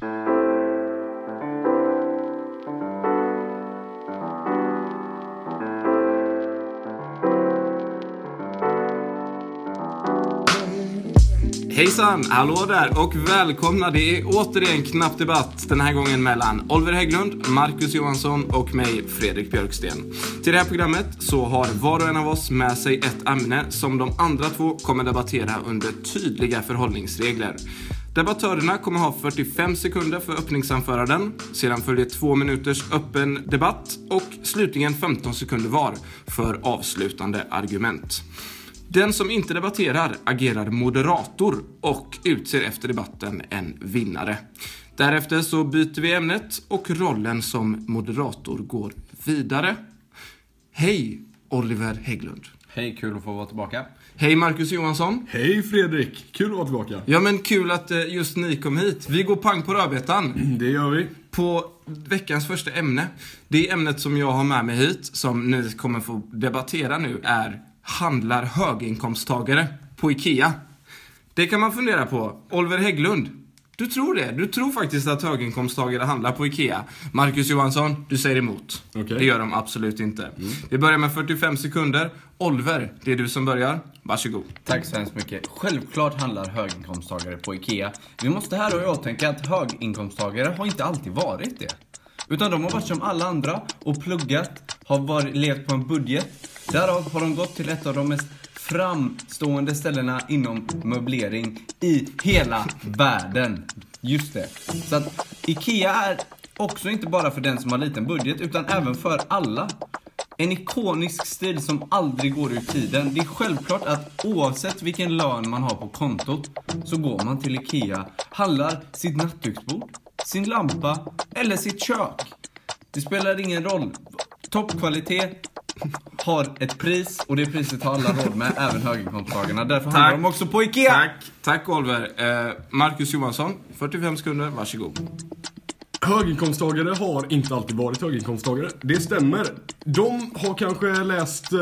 Hejsan, hallå där och välkomna. Det är återigen knapp debatt. Den här gången mellan Oliver Hägglund, Marcus Johansson och mig, Fredrik Björksten. Till det här programmet så har var och en av oss med sig ett ämne som de andra två kommer debattera under tydliga förhållningsregler. Debattörerna kommer ha 45 sekunder för öppningsanföranden. Sedan följer två minuters öppen debatt och slutligen 15 sekunder var för avslutande argument. Den som inte debatterar agerar moderator och utser efter debatten en vinnare. Därefter så byter vi ämnet och rollen som moderator går vidare. Hej Oliver Hägglund. Hej, kul att få vara tillbaka. Hej Marcus Johansson. Hej Fredrik! Kul att vara tillbaka. Ja men kul att eh, just ni kom hit. Vi går pang på rödbetan. Det gör vi. På veckans första ämne. Det ämnet som jag har med mig hit, som ni kommer få debattera nu, är handlar höginkomsttagare på IKEA? Det kan man fundera på. Oliver Hägglund, du tror det? Du tror faktiskt att höginkomsttagare handlar på IKEA. Marcus Johansson, du säger emot. Okej. Det gör de absolut inte. Vi börjar med 45 sekunder. Oliver, det är du som börjar. Varsågod. Tack så hemskt mycket. Självklart handlar höginkomsttagare på IKEA. Vi måste här ha i åtanke att höginkomsttagare har inte alltid varit det. Utan de har varit som alla andra och pluggat, har varit, levt på en budget. Därav har de gått till ett av de mest framstående ställena inom möblering i hela världen. Just det. Så att IKEA är också inte bara för den som har liten budget, utan även för alla. En ikonisk stil som aldrig går ur tiden. Det är självklart att oavsett vilken lön man har på kontot så går man till IKEA, handlar sitt nattduksbord, sin lampa eller sitt kök. Det spelar ingen roll. Toppkvalitet har ett pris och det priset har alla råd med, även höginkomsttagarna. Därför handlar de också på IKEA. Tack, tack Oliver. Eh, Marcus Johansson, 45 sekunder, varsågod. Höginkomsttagare har inte alltid varit höginkomsttagare. Det stämmer. De har kanske läst eh,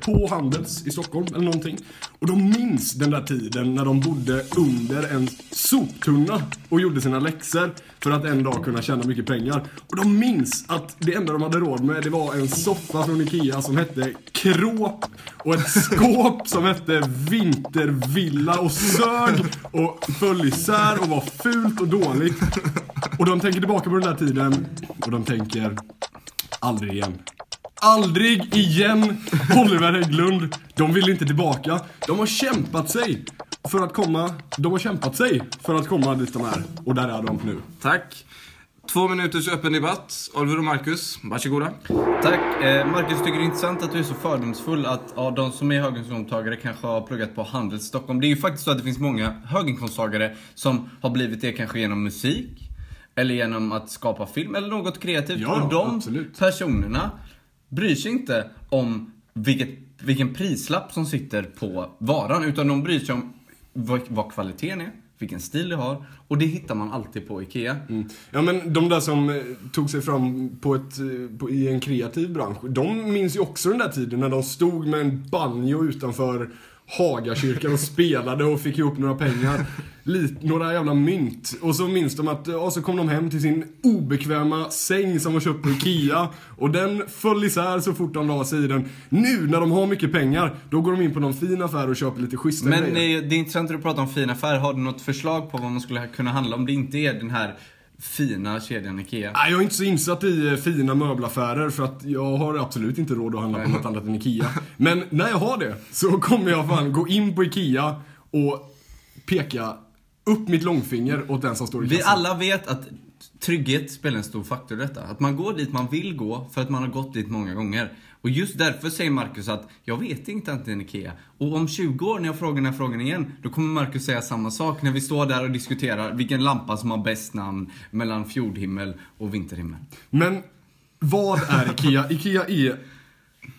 på Handels i Stockholm eller någonting. Och de minns den där tiden när de bodde under en soptunna och gjorde sina läxor för att en dag kunna tjäna mycket pengar. Och de minns att det enda de hade råd med det var en soffa från Ikea som hette Kråp och ett skåp som hette Vintervilla och sög och föll isär och var fult och dåligt. Och de tänker tillbaka på den där tiden och de tänker aldrig igen. Aldrig igen Oliver Hägglund. De vill inte tillbaka. De har kämpat sig för att komma, de har kämpat sig för att komma dit de är. Och där är de nu. Tack. Två minuters öppen debatt. Oliver och Marcus, varsågoda. Tack. Eh, Marcus, tycker det är intressant att du är så fördomsfull att ja, de som är höginkomsttagare kanske har pluggat på Handels Stockholm. Det är ju faktiskt så att det finns många höginkomsttagare som har blivit det kanske genom musik, eller genom att skapa film, eller något kreativt. Ja, och de absolut. personerna bryr sig inte om vilket, vilken prislapp som sitter på varan, utan de bryr sig om vad, vad kvaliteten är, vilken stil det har, och det hittar man alltid på IKEA. Mm. Ja men de där som eh, tog sig fram på ett, eh, på, i en kreativ bransch, de minns ju också den där tiden när de stod med en banjo utanför Hagakyrkan och spelade och fick ihop några pengar. Lit, några jävla mynt. Och så minns de att, ja så kom de hem till sin obekväma säng som var köpt på IKEA. Och den föll isär så fort de la sig i den. Nu när de har mycket pengar, då går de in på någon fin affär och köper lite schyssta Men grejer. det är intressant att du pratar om fina affärer. Har du något förslag på vad man skulle kunna handla om det inte är den här fina kedjan IKEA? Nej, jag är inte så insatt i eh, fina möbelaffärer för att jag har absolut inte råd att handla på något annat än IKEA. Men när jag har det så kommer jag fan gå in på IKEA och peka upp mitt långfinger åt den som står i Vi kassan. alla vet att trygghet spelar en stor faktor i detta. Att man går dit man vill gå för att man har gått dit många gånger. Och just därför säger Marcus att jag vet inte att det är en IKEA. Och om 20 år när jag frågar den här frågan igen, då kommer Marcus säga samma sak när vi står där och diskuterar vilken lampa som har bäst namn mellan fjordhimmel och vinterhimmel. Men vad är IKEA? IKEA är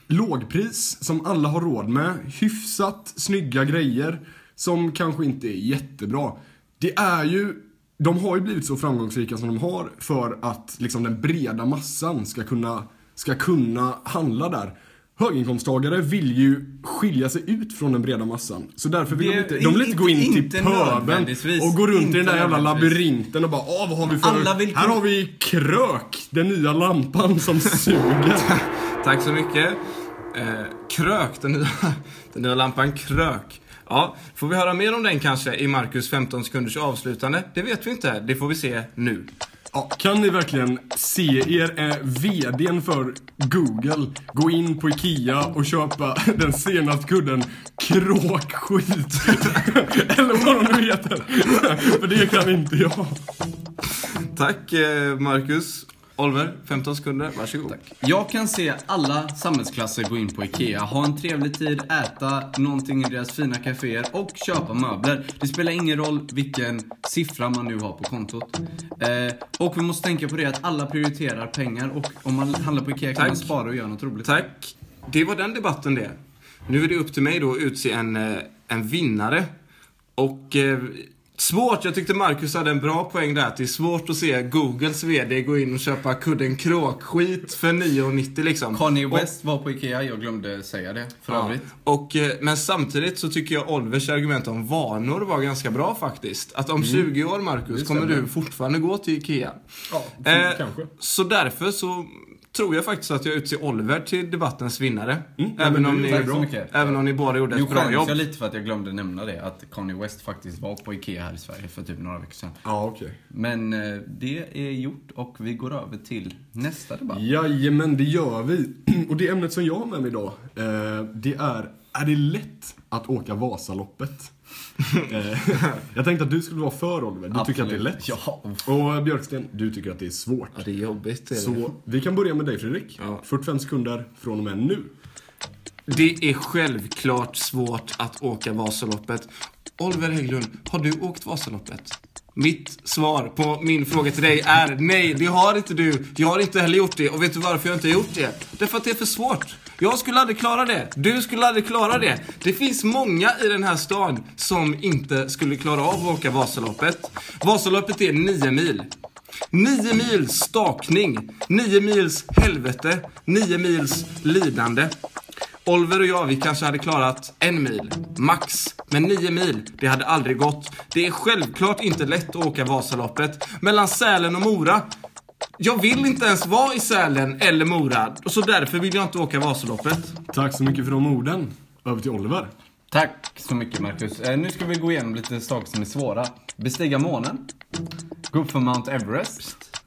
lågpris som alla har råd med. Hyfsat snygga grejer som kanske inte är jättebra. Det är ju, de har ju blivit så framgångsrika som de har för att liksom den breda massan ska kunna, ska kunna handla där. höginkomsttagare vill ju skilja sig ut från den breda massan. Så därför vill Det- de inte, de vill inte gå in inte till pöben och gå runt Inte i den där jävla labyrinten och bara Åh, vad har vi för... Vill Här har vi krök, den nya lampan som suger. Tack så mycket. Eh, krök, den nya, den nya lampan krök. Ja, får vi höra mer om den kanske i Marcus 15 sekunders avslutande? Det vet vi inte. Det får vi se nu. Ja, kan ni verkligen se er eh, VDn för Google gå in på IKEA och köpa den senaste kudden kråkskit? Eller vad de nu heter. för det kan inte jag. Tack eh, Marcus. Oliver, 15 sekunder. Varsågod. Jag kan se alla samhällsklasser gå in på IKEA, ha en trevlig tid, äta någonting i deras fina kaféer och köpa möbler. Det spelar ingen roll vilken siffra man nu har på kontot. Eh, och vi måste tänka på det att alla prioriterar pengar och om man handlar på IKEA kan Tack. man spara och göra något roligt. Tack. Det var den debatten det. Nu är det upp till mig då att utse en, eh, en vinnare. Och eh, svårt, jag tyckte Marcus hade en bra poäng där. Att det är svårt att se Googles VD gå in och köpa kudden kråkskit för 9,90 liksom. Kanye West var på IKEA, jag glömde säga det för Ja. övrigt. Och, eh, men samtidigt så tycker jag Olvers argument om vanor var ganska bra faktiskt. Att om 20 år, Marcus, kommer du fortfarande gå till IKEA. Ja, Eh, kanske. Så därför så tror jag faktiskt att jag utser Oliver till debattens vinnare. Mm, även, om ni, även om ni båda gjorde ett bra skäms jobb. jag lite för att jag glömde nämna det, att Kanye West faktiskt var på IKEA här i Sverige för typ några veckor sedan. Ja, okej. Men eh, det är gjort och vi går över till nästa debatt. Jajamän, det gör vi. Och det ämnet som jag har med mig idag, eh, det är Är det lätt att åka Vasaloppet? Eh, jag tänkte att du skulle vara för Oliver. Du tycker att det är lätt. Ja. Och eh, Björksten, du tycker att det är svårt. Ja, det är jobbigt. Är, det. Så vi kan börja med dig Fredrik. Ja. 45 sekunder från och med nu. det är självklart svårt att åka Vasaloppet. Oliver Hägglund, har du åkt Vasaloppet? Mitt svar på min fråga till dig är nej, det har inte du. Jag har inte heller gjort det. Och vet du varför jag inte har gjort det? Därför att det är för svårt. Jag skulle aldrig klara det. Du skulle aldrig klara det. Det finns många i den här stan som inte skulle klara av att åka Vasaloppet. Vasaloppet är nio mil. Nio mils stakning, nio mils helvete, nio mils lidande. Oliver och jag, vi kanske hade klarat en mil, max. Men nio mil, det hade aldrig gått. Det är självklart inte lätt att åka Vasaloppet. Mellan Sälen och Mora, jag vill inte ens vara i Sälen eller Mora. Så därför vill jag inte åka Vasaloppet. Tack så mycket för de orden. Över till Oliver. Tack så mycket Marcus. Eh, nu ska vi gå igenom lite saker som är svåra. Bestiga månen. Gå upp för Mount Everest.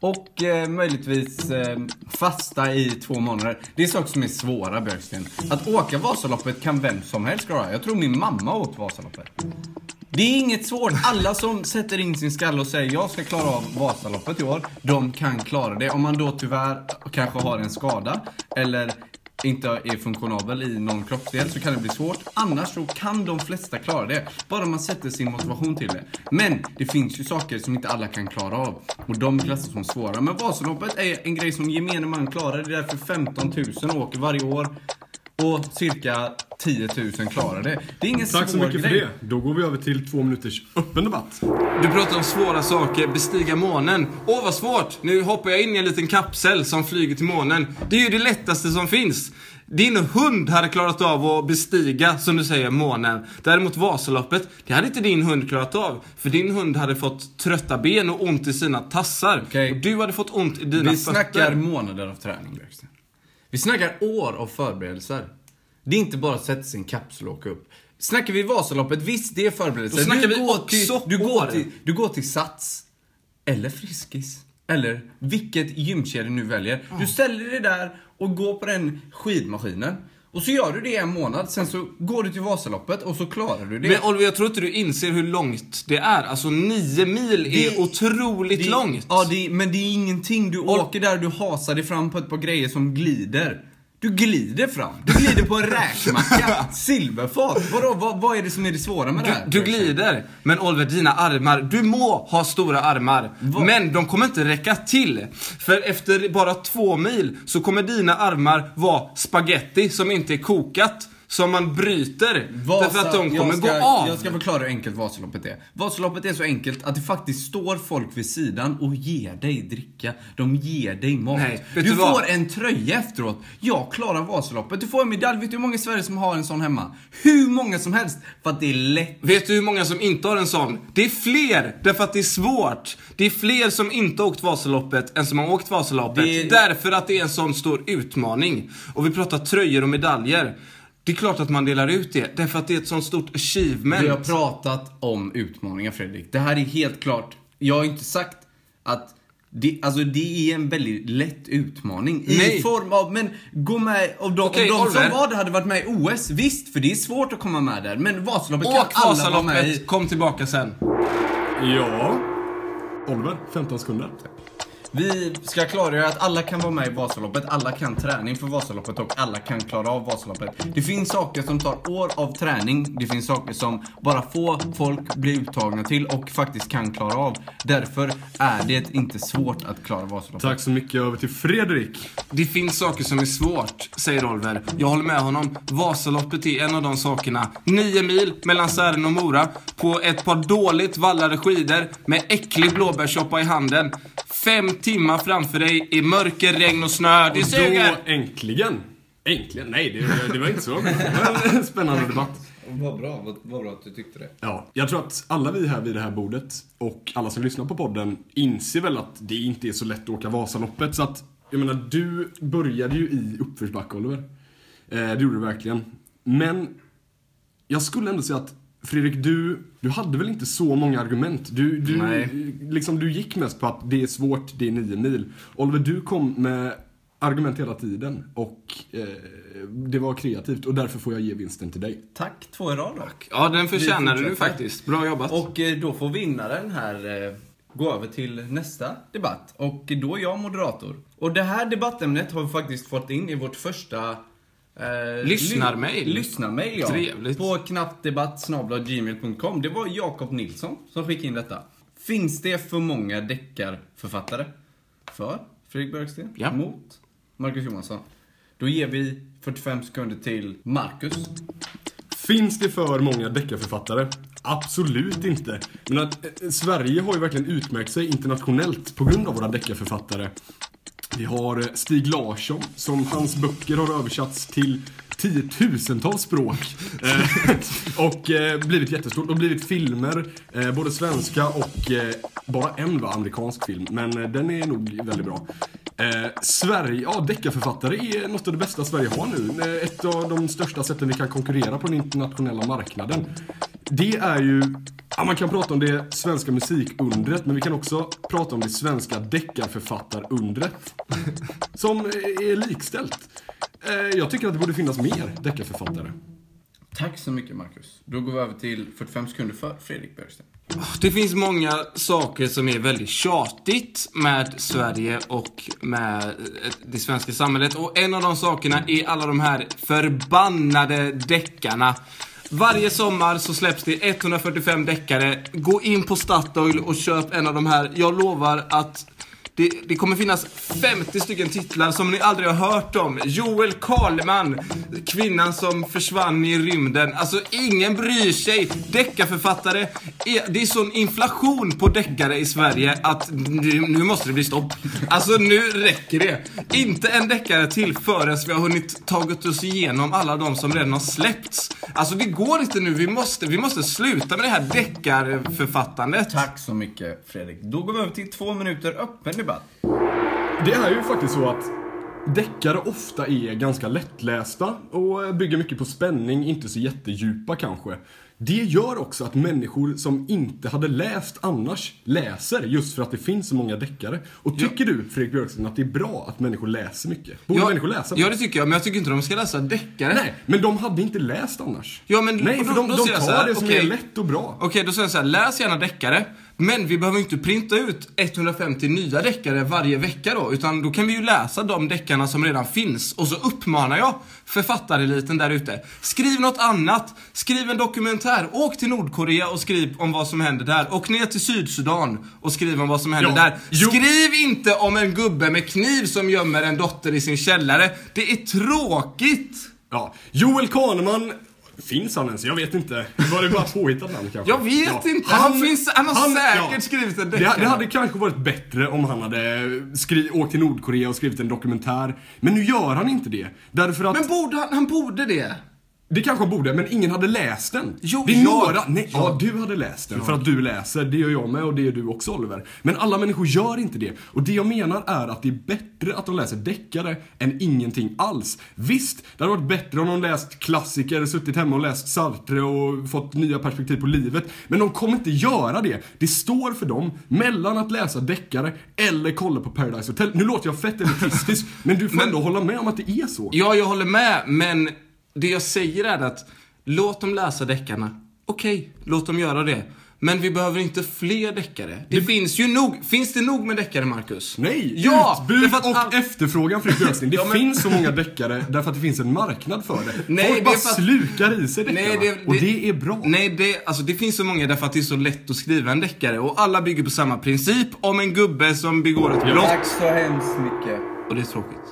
Och eh, möjligtvis eh, fasta i två månader. Det är saker som är svåra Björksten. Att åka Vasaloppet kan vem som helst klara. Jag tror min mamma åkt Vasaloppet. Det är inget svårt. Alla som sätter in sin skalle och säger jag ska klara av Vasaloppet i år, de kan klara det. Om man då tyvärr kanske har en skada eller inte är funktionabel i någon kroppsdel så kan det bli svårt. Annars så kan de flesta klara det. Bara man sätter sin motivation till det. Men det finns ju saker som inte alla kan klara av. Och de klassas som svåra. Men Vasaloppet är en grej som gemene man klarar. Det är därför 15 000 åker varje år. Och cirka 10 000 klarar det. Det är ingen Tack så svår mycket för grej. det. Då går vi över till två minuters öppen debatt. Du pratar om svåra saker, bestiga månen. Åh vad svårt! Nu hoppar jag in i en liten kapsel som flyger till månen. Det är ju det lättaste som finns. Din hund hade klarat av att bestiga, som du säger, månen. Däremot Vasaloppet, det hade inte din hund klarat av. För din hund hade fått trötta ben och ont i sina tassar. Okej. Och du hade fått ont i dina Vi fötter. snackar månader av träning, Björksten. Vi snackar år av förberedelser. Det är inte bara att sätta sig i en kapsel och åka upp. Snackar vi Vasaloppet, visst det är förberedelser. Då snackar du, vi går också till, du, går år. till, du går till Sats. Eller Friskis. Eller vilket gymkedja du nu väljer. Du ställer dig där och går på den skidmaskinen. Och så gör du det en månad, sen så går du till Vasaloppet och så klarar du det. Men Oliver, jag tror inte du inser hur långt det är. Alltså nio mil är Det- otroligt det, långt. Ja, det, men det är ingenting. Du åker där, du hasar dig fram på ett par grejer som glider. Du glider fram. Du glider på en räkmacka. Silverfat. Vadå, vad, vad är det som är det svåra med det här? Du, du glider. Men Oliver, dina armar, du må ha stora armar. Vad? Men de kommer inte räcka till. För efter bara två mil så kommer dina armar vara spaghetti som inte är kokat. Som man bryter. Vasa- därför att de kommer ska, gå av. Jag ska förklara hur enkelt Vasaloppet är. Vasaloppet är så enkelt att det faktiskt står folk vid sidan och ger dig dricka. De ger dig mat. Nej, du du får en tröja efteråt. Jag klarar Vasaloppet. Du får en medalj. Vet du hur många i Sverige som har en sån hemma? Hur många som helst. För att det är lätt. Vet du hur många som inte har en sån? Det är fler, därför att det är svårt. Det är fler som inte har åkt Vasaloppet än som har åkt Vasaloppet. Det är- Därför att det är en sån stor utmaning. Och vi pratar tröjor och medaljer. Det är klart att man delar ut det, därför att det är ett sånt stort achievement. Vi har pratat om utmaningar Fredrik. Det här är helt klart. Jag har inte sagt att det, alltså det är en väldigt lätt utmaning. I Nej. form av, men gå med, och de, Okej, om de som var det hade varit med i OS, visst, för det är svårt att komma med där. Men Vasaloppet kan alla vara med i. Vasaloppet, kom tillbaka sen. Ja. Oliver, 15 sekunder. Vi ska klargöra att alla kan vara med i Vasaloppet, alla kan träning för Vasaloppet och alla kan klara av Vasaloppet. Det finns saker som tar år av träning, det finns saker som bara få folk blir uttagna till och faktiskt kan klara av. Därför är det inte svårt att klara Vasaloppet. Tack så mycket. Över till Fredrik. Det finns saker som är svårt, säger Oliver. Jag håller med honom. Vasaloppet är en av de sakerna. Nio mil mellan Sälen och Mora på ett par dåligt vallade skidor med äcklig blåbärssoppa i handen. Fem timmar framför dig i mörker, regn och snö. Det Och suger! då äntligen. Äntligen? Nej, det, det var inte så. Det var en spännande debatt. Vad bra, vad, vad bra att du tyckte det. Ja, jag tror att alla vi här vid det här bordet och alla som lyssnar på podden inser väl att det inte är så lätt att åka Vasaloppet. Så att, jag menar, du började ju i uppförsbacke, Oliver. Eh, det gjorde du verkligen. Men jag skulle ändå säga att Fredrik, du, du hade väl inte så många argument? Du, du, Nej. liksom, du gick mest på att det är svårt, det är nio mil. Oliver, du kom med argument hela tiden och eh, det var kreativt och därför får jag ge vinsten till dig. Tack, två i rad då. Ja, den förtjänade du faktiskt. Bra jobbat. Och eh, då får vinnaren här eh, gå över till nästa debatt. Och då är jag moderator. Och det här debattämnet har vi faktiskt fått in i vårt första eh, Lyssnarmail. ly- Lyssnarmail, ja. Trevligt. På knappdebatt.gmail.com. Det var Jakob Nilsson som skickade in detta. Finns det för många deckarförfattare? För Fredrik Björksten? Ja. Mot Marcus Johansson. Då ger vi 45 sekunder till Marcus. Finns det för många deckarförfattare? Absolut inte. Men att eh, Sverige har ju verkligen utmärkt sig internationellt på grund av våra deckarförfattare. Vi har eh, Stig Larsson, som hans böcker har översatts till tiotusentals språk. Eh, och eh, blivit jättestort. Och blivit filmer, både svenska och bara en var amerikansk film. Men den är nog väldigt bra. Eh, Sverige, ja deckarförfattare är något av det bästa Sverige har nu. Ett av de största sätten vi kan konkurrera på den internationella marknaden. Det är ju, ja man kan prata om det svenska musikundret, men vi kan också prata om det svenska deckarförfattarundret. Som är likställt. Eh, Jag tycker att det borde finnas mer deckarförfattare. Tack så mycket Marcus. Då går vi över till 45 sekunder för Fredrik Björksten. Det finns många saker som är väldigt tjatigt med Sverige och med eh, det svenska samhället. Och en av de sakerna är alla de här förbannade deckarna. Varje sommar så släpps det 145 deckare. Gå in på Statoil och köp en av de här. Jag lovar att det, det kommer finnas 50 stycken titlar som ni aldrig har hört om. Joel Karleman, kvinnan som försvann i rymden. Alltså, ingen bryr sig. Deckarförfattare, e, det är sån inflation på deckare i Sverige att nu, nu måste det bli stopp. Alltså, nu räcker det. Inte en deckare till förrän vi har hunnit tagit oss igenom alla de som redan har släppts. Alltså, det går inte nu. Vi måste, vi måste sluta med det här deckarförfattandet. Tack så mycket Fredrik. Då går vi över till två minuter öppen debatt. Det är ju faktiskt så att deckare ofta är ganska lättlästa och bygger mycket på spänning, inte så jättedjupa kanske. Det gör också att människor som inte hade läst annars läser just för att det finns så många deckare. Och tycker du, Fredrik Björksten, att det är bra att människor läser mycket? Borde Ja, människor läsa? Ja, det tycker jag. Men jag tycker inte de ska läsa deckare. Nej, men de hade inte läst annars. Ja, men Nej, för de, då de säger jag tar här, det som okej. är lätt och bra. Okej, då säger jag så här, läs gärna deckare. Men vi behöver inte printa ut 150 nya deckare varje vecka då. Utan då kan vi ju läsa de deckarna som redan finns. Och så uppmanar jag författareliten där ute. Skriv något annat. Skriv en dokumentär. Åk till Nordkorea och skriv om vad som händer där. Åk ner till Sydsudan och skriv om vad som händer Ja, där. jo. Skriv inte om en gubbe med kniv som gömmer en dotter i sin källare. Det är tråkigt. Ja, Joel Kahneman Finns han ens? Jag vet inte. Var det bara påhittat namn kanske? Jag vet inte. Han finns- han har säkert skrivit en det, deckare. det hade kanske varit bättre om han hade skri- åkt till Nordkorea och skrivit en dokumentär. Men nu gör han inte det. Därför att... Men borde han, han borde det. Det kanske borde, men ingen hade läst den. Jo, det är jag- några, nej, ja. du hade läst den för att du läser, det gör jag med och det gör du också Oliver. Men alla människor gör inte det. Och det jag menar är att det är bättre att de läser deckare än ingenting alls. Visst, det hade varit bättre om de läst klassiker, suttit hemma och läst Sartre och fått nya perspektiv på livet. Men de kommer inte göra det. Det står för dem mellan att läsa deckare eller kolla på Paradise Hotel. Nu låter jag fett elitistisk, men du får Men- ändå hålla med om att det är så. Ja, jag håller med, men det jag säger är att låt dem läsa deckarna. Okej, låt dem göra det. Men vi behöver inte fler deckare. Det, finns ju nog. Finns det nog med deckare, Marcus? Nej! Ja! Utbud och all- efterfrågan Fredrik Björksten. Det Ja, men- finns så många deckare därför att det finns en marknad för det. Nej, Folk det är bara för att- slukar i sig deckarna. Nej, det, och det är bra. Nej, det, alltså, det finns så många därför att det är så lätt att skriva en deckare. Och alla bygger på samma princip om en gubbe som begår ett brott. Tack så hemskt mycket. Och det är tråkigt.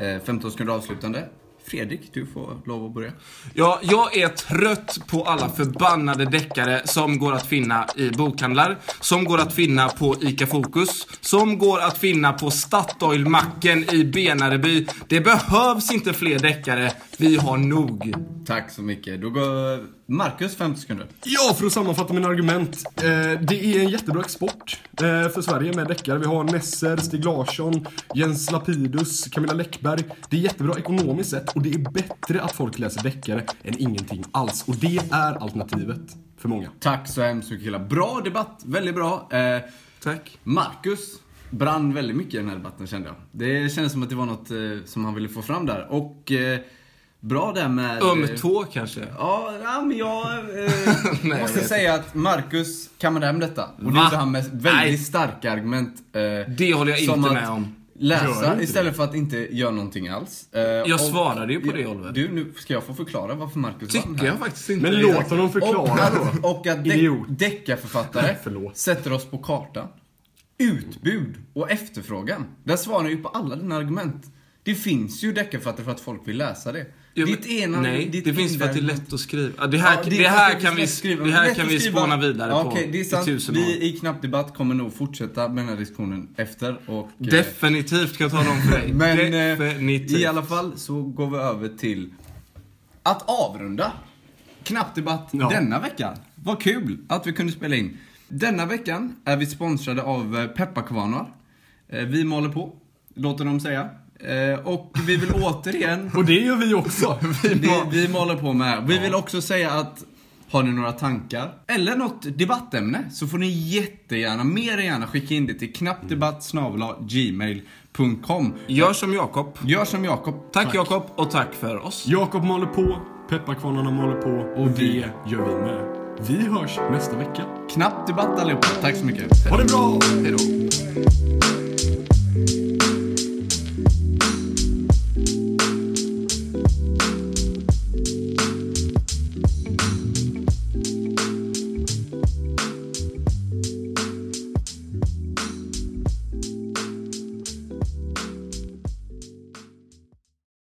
Eh, 15 sekunder avslutande. Fredrik, du får lov att börja. Ja, jag är trött på alla förbannade deckare som går att finna i bokhandlar, som går att finna på ICA Fokus, som går att finna på Statoil-macken i Benareby. Det behövs inte fler deckare, vi har nog. Tack så mycket. Då går Marcus 50 sekunder. Ja, för att sammanfatta mina argument. Eh, det är en jättebra export eh, för Sverige med deckare. Vi har Nesser, Stig Larsson, Jens Lapidus, Camilla Läckberg. Det är jättebra ekonomiskt sett och det är bättre att folk läser deckare än ingenting alls. Och det är alternativet för många. Tack så hemskt mycket killar. Bra debatt, väldigt bra. Eh, Tack. Marcus brann väldigt mycket i den här debatten kände jag. Det kändes som att det var något eh, som han ville få fram där. Och eh, bra där med... Öm eh, tå kanske? Ja, ja, men jag eh, Nej, jag måste vet säga att Marcus kammade hem detta. Och det gjorde han med väldigt Nej. starka argument. Eh, Det håller jag inte att med om. Läsa istället för att inte göra någonting alls. Eh, Jag svarade ju på det, Oliver. Du, nu ska jag få förklara varför Marcus vann Tycker här? jag faktiskt inte. Men låt honom förklara och, då. och att deckarförfattare sätter oss på kartan. Utbud och efterfrågan. Där svarar ju på alla dina argument. Det finns ju deckarförfattare för att folk vill läsa det. Men- ditt ena, nej, ditt det finns för att det är lätt att skriva. Det här, Ja, det är här kan vi, skriva. det här kan vi spåna vidare ja, på okej, det är i sant. tusen år. Vi i Knapp Debatt kommer nog fortsätta med den här diskussionen efter. Och, eh, Definitivt kan jag tala om för dig. Men eh, Definitivt. i alla fall så går vi över till att avrunda Knappdebatt Ja. denna veckan. Vad kul att vi kunde spela in. Denna veckan är vi sponsrade av eh, Pepparkvarnar. Vi maler på, låter de säga. Eh, Och vi vill återigen Och det gör vi också. det vi maler på med. Vi vill också säga att har ni några tankar eller något debattämne så får ni jättegärna, mer än gärna skicka in det till knappdebatt.gmail.com Gör som Jakob. Gör som Jakob. Tack, Jakob och tack för oss. Jakob maler på, pepparkvarnarna maler på och det gör vi med. Vi hörs nästa vecka. Knapp debatt allihopa. Tack så mycket. Ha det bra! Hej då.